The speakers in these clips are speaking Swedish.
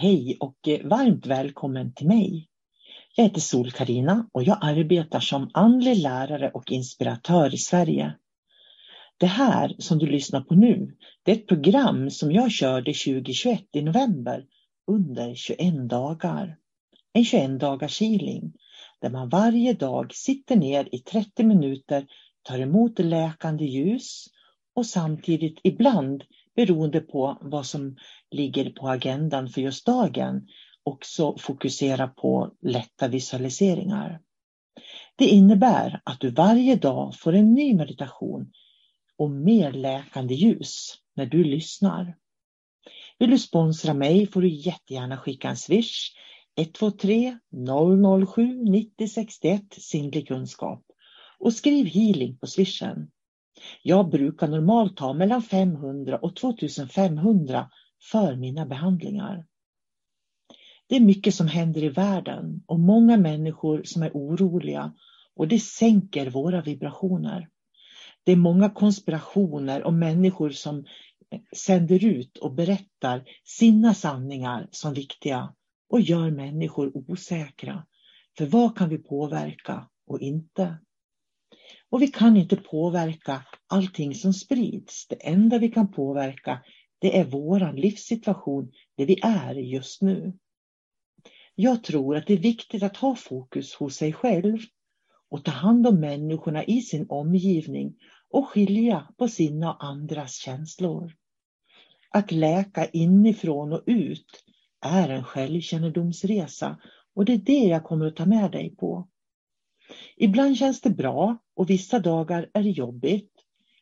Hej och eh, varmt välkommen till mig. Jag heter sol karina och jag arbetar som andlig lärare och inspiratör i Sverige. Det här som du lyssnar på nu, det är ett program som jag körde 2021 i november under 21 dagar. En 21 dagars healing där man varje dag sitter ner i 30 minuter, tar emot läkande ljus och samtidigt ibland beroende på vad som ligger på agendan för just dagen också fokusera på lätta visualiseringar. Det innebär att du varje dag får en ny meditation och mer läkande ljus när du lyssnar. Vill du sponsra mig får du jättegärna skicka en swish 123 007 9061 sinnlig kunskap och skriv healing på swishen. Jag brukar normalt ha mellan 500 och 2500 för mina behandlingar. Det är mycket som händer i världen och många människor som är oroliga och det sänker våra vibrationer. Det är många konspirationer och människor som sänder ut och berättar sina sanningar som viktiga och gör människor osäkra. För vad kan vi påverka och inte? Och vi kan inte påverka allting som sprids. Det enda vi kan påverka det är våran livssituation, det vi är just nu. Jag tror att det är viktigt att ha fokus hos sig själv och ta hand om människorna i sin omgivning och skilja på sina och andras känslor. Att läka inifrån och ut är en självkännedomsresa och det är det jag kommer att ta med dig på. Ibland känns det bra och vissa dagar är det jobbigt.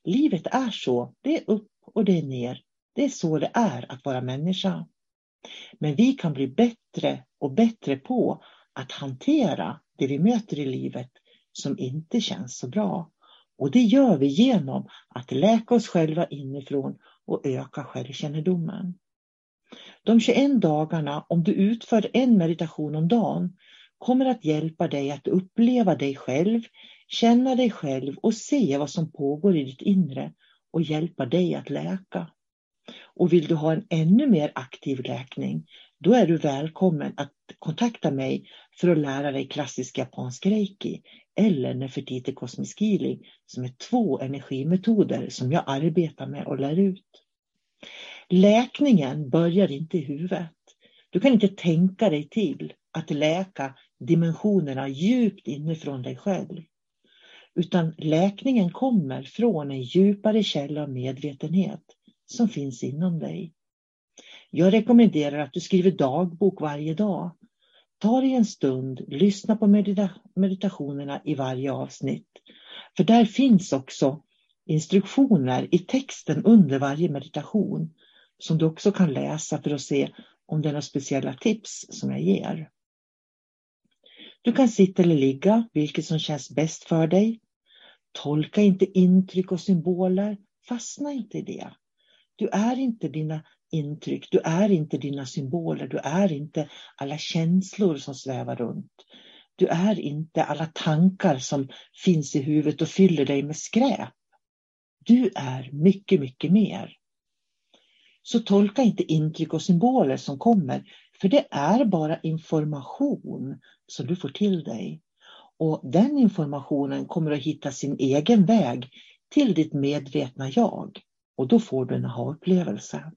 Livet är så, det är upp och det är ner. Det är så det är att vara människa. Men vi kan bli bättre och bättre på att hantera det vi möter i livet som inte känns så bra. Och det gör vi genom att läka oss själva inifrån och öka självkännedomen. De 21 dagarna, om du utför en meditation om dagen, kommer att hjälpa dig att uppleva dig själv, känna dig själv och se vad som pågår i ditt inre och hjälpa dig att läka. Och vill du ha en ännu mer aktiv läkning, då är du välkommen att kontakta mig för att lära dig klassisk japansk reiki eller Nefertiti kosmisk healing som är två energimetoder som jag arbetar med och lär ut. Läkningen börjar inte i huvudet. Du kan inte tänka dig till att läka dimensionerna djupt inifrån dig själv. Utan läkningen kommer från en djupare källa av medvetenhet som finns inom dig. Jag rekommenderar att du skriver dagbok varje dag. Ta dig en stund, lyssna på medita meditationerna i varje avsnitt. För där finns också instruktioner i texten under varje meditation som du också kan läsa för att se om det är några speciella tips som jag ger. Du kan sitta eller ligga, vilket som känns bäst för dig. Tolka inte intryck och symboler, fastna inte i det. Du är inte dina intryck, du är inte dina symboler, du är inte alla känslor som svävar runt. Du är inte alla tankar som finns i huvudet och fyller dig med skräp. Du är mycket, mycket mer. Så tolka inte intryck och symboler som kommer, för det är bara information som du får till dig. Och den informationen kommer att hitta sin egen väg till ditt medvetna jag och då får du en aha-upplevelse.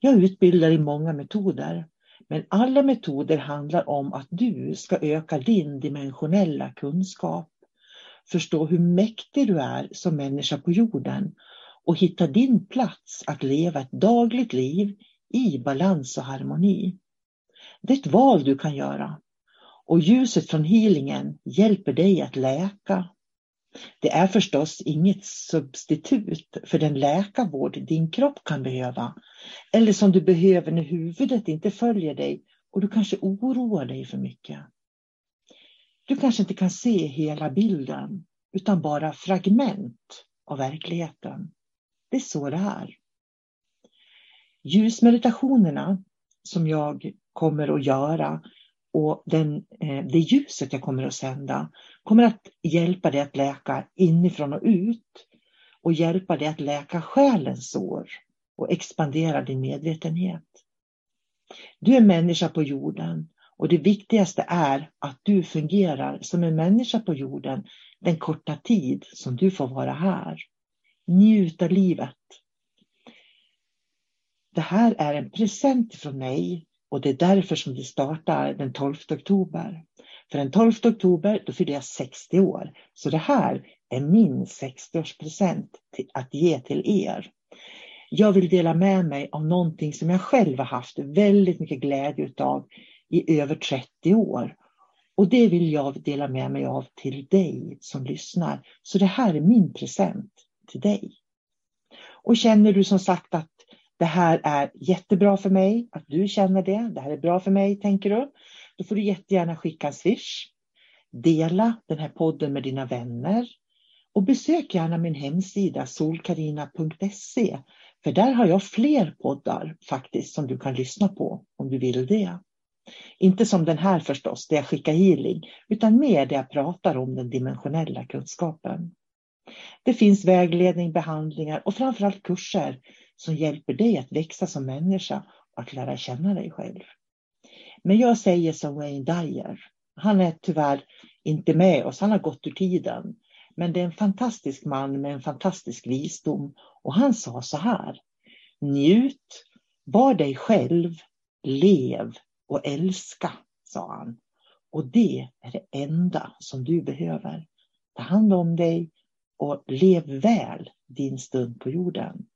Jag utbildar i många metoder, men alla metoder handlar om att du ska öka din dimensionella kunskap, förstå hur mäktig du är som människa på jorden och hitta din plats att leva ett dagligt liv i balans och harmoni. Det är ett val du kan göra och ljuset från healingen hjälper dig att läka det är förstås inget substitut för den läkarvård din kropp kan behöva eller som du behöver när huvudet inte följer dig och du kanske oroar dig för mycket. Du kanske inte kan se hela bilden utan bara fragment av verkligheten. Det är så det är. Ljusmeditationerna som jag kommer att göra och den, eh, det ljuset jag kommer att sända kommer att hjälpa dig att läka inifrån och ut och hjälpa dig att läka själens sår och expandera din medvetenhet. Du är människa på jorden och det viktigaste är att du fungerar som en människa på jorden den korta tid som du får vara här. Njut av livet. Det här är en present från mig och det är därför som det startar den 12 oktober. För den 12 oktober då fyller jag 60 år. Så det här är min 60-årspresent att ge till er. Jag vill dela med mig av någonting som jag själv har haft väldigt mycket glädje utav i över 30 år. Och det vill jag dela med mig av till dig som lyssnar. Så det här är min present till dig. Och känner du som sagt att det här är jättebra för mig, att du känner det, det här är bra för mig, tänker du, då får du jättegärna skicka en swish. Dela den här podden med dina vänner och besök gärna min hemsida solkarina.se för där har jag fler poddar faktiskt som du kan lyssna på om du vill det. Inte som den här förstås, där jag skickar healing, utan mer där jag pratar om den dimensionella kunskapen. Det finns vägledning, behandlingar och framförallt kurser som hjälper dig att växa som människa och att lära känna dig själv. Men jag säger som Wayne Dyer. Han är tyvärr inte med oss, han har gått ur tiden. Men det är en fantastisk man med en fantastisk visdom. Och han sa så här. Njut, var dig själv, lev och älska, sa han. Och det är det enda som du behöver. Ta hand om dig och lev väl din stund på jorden.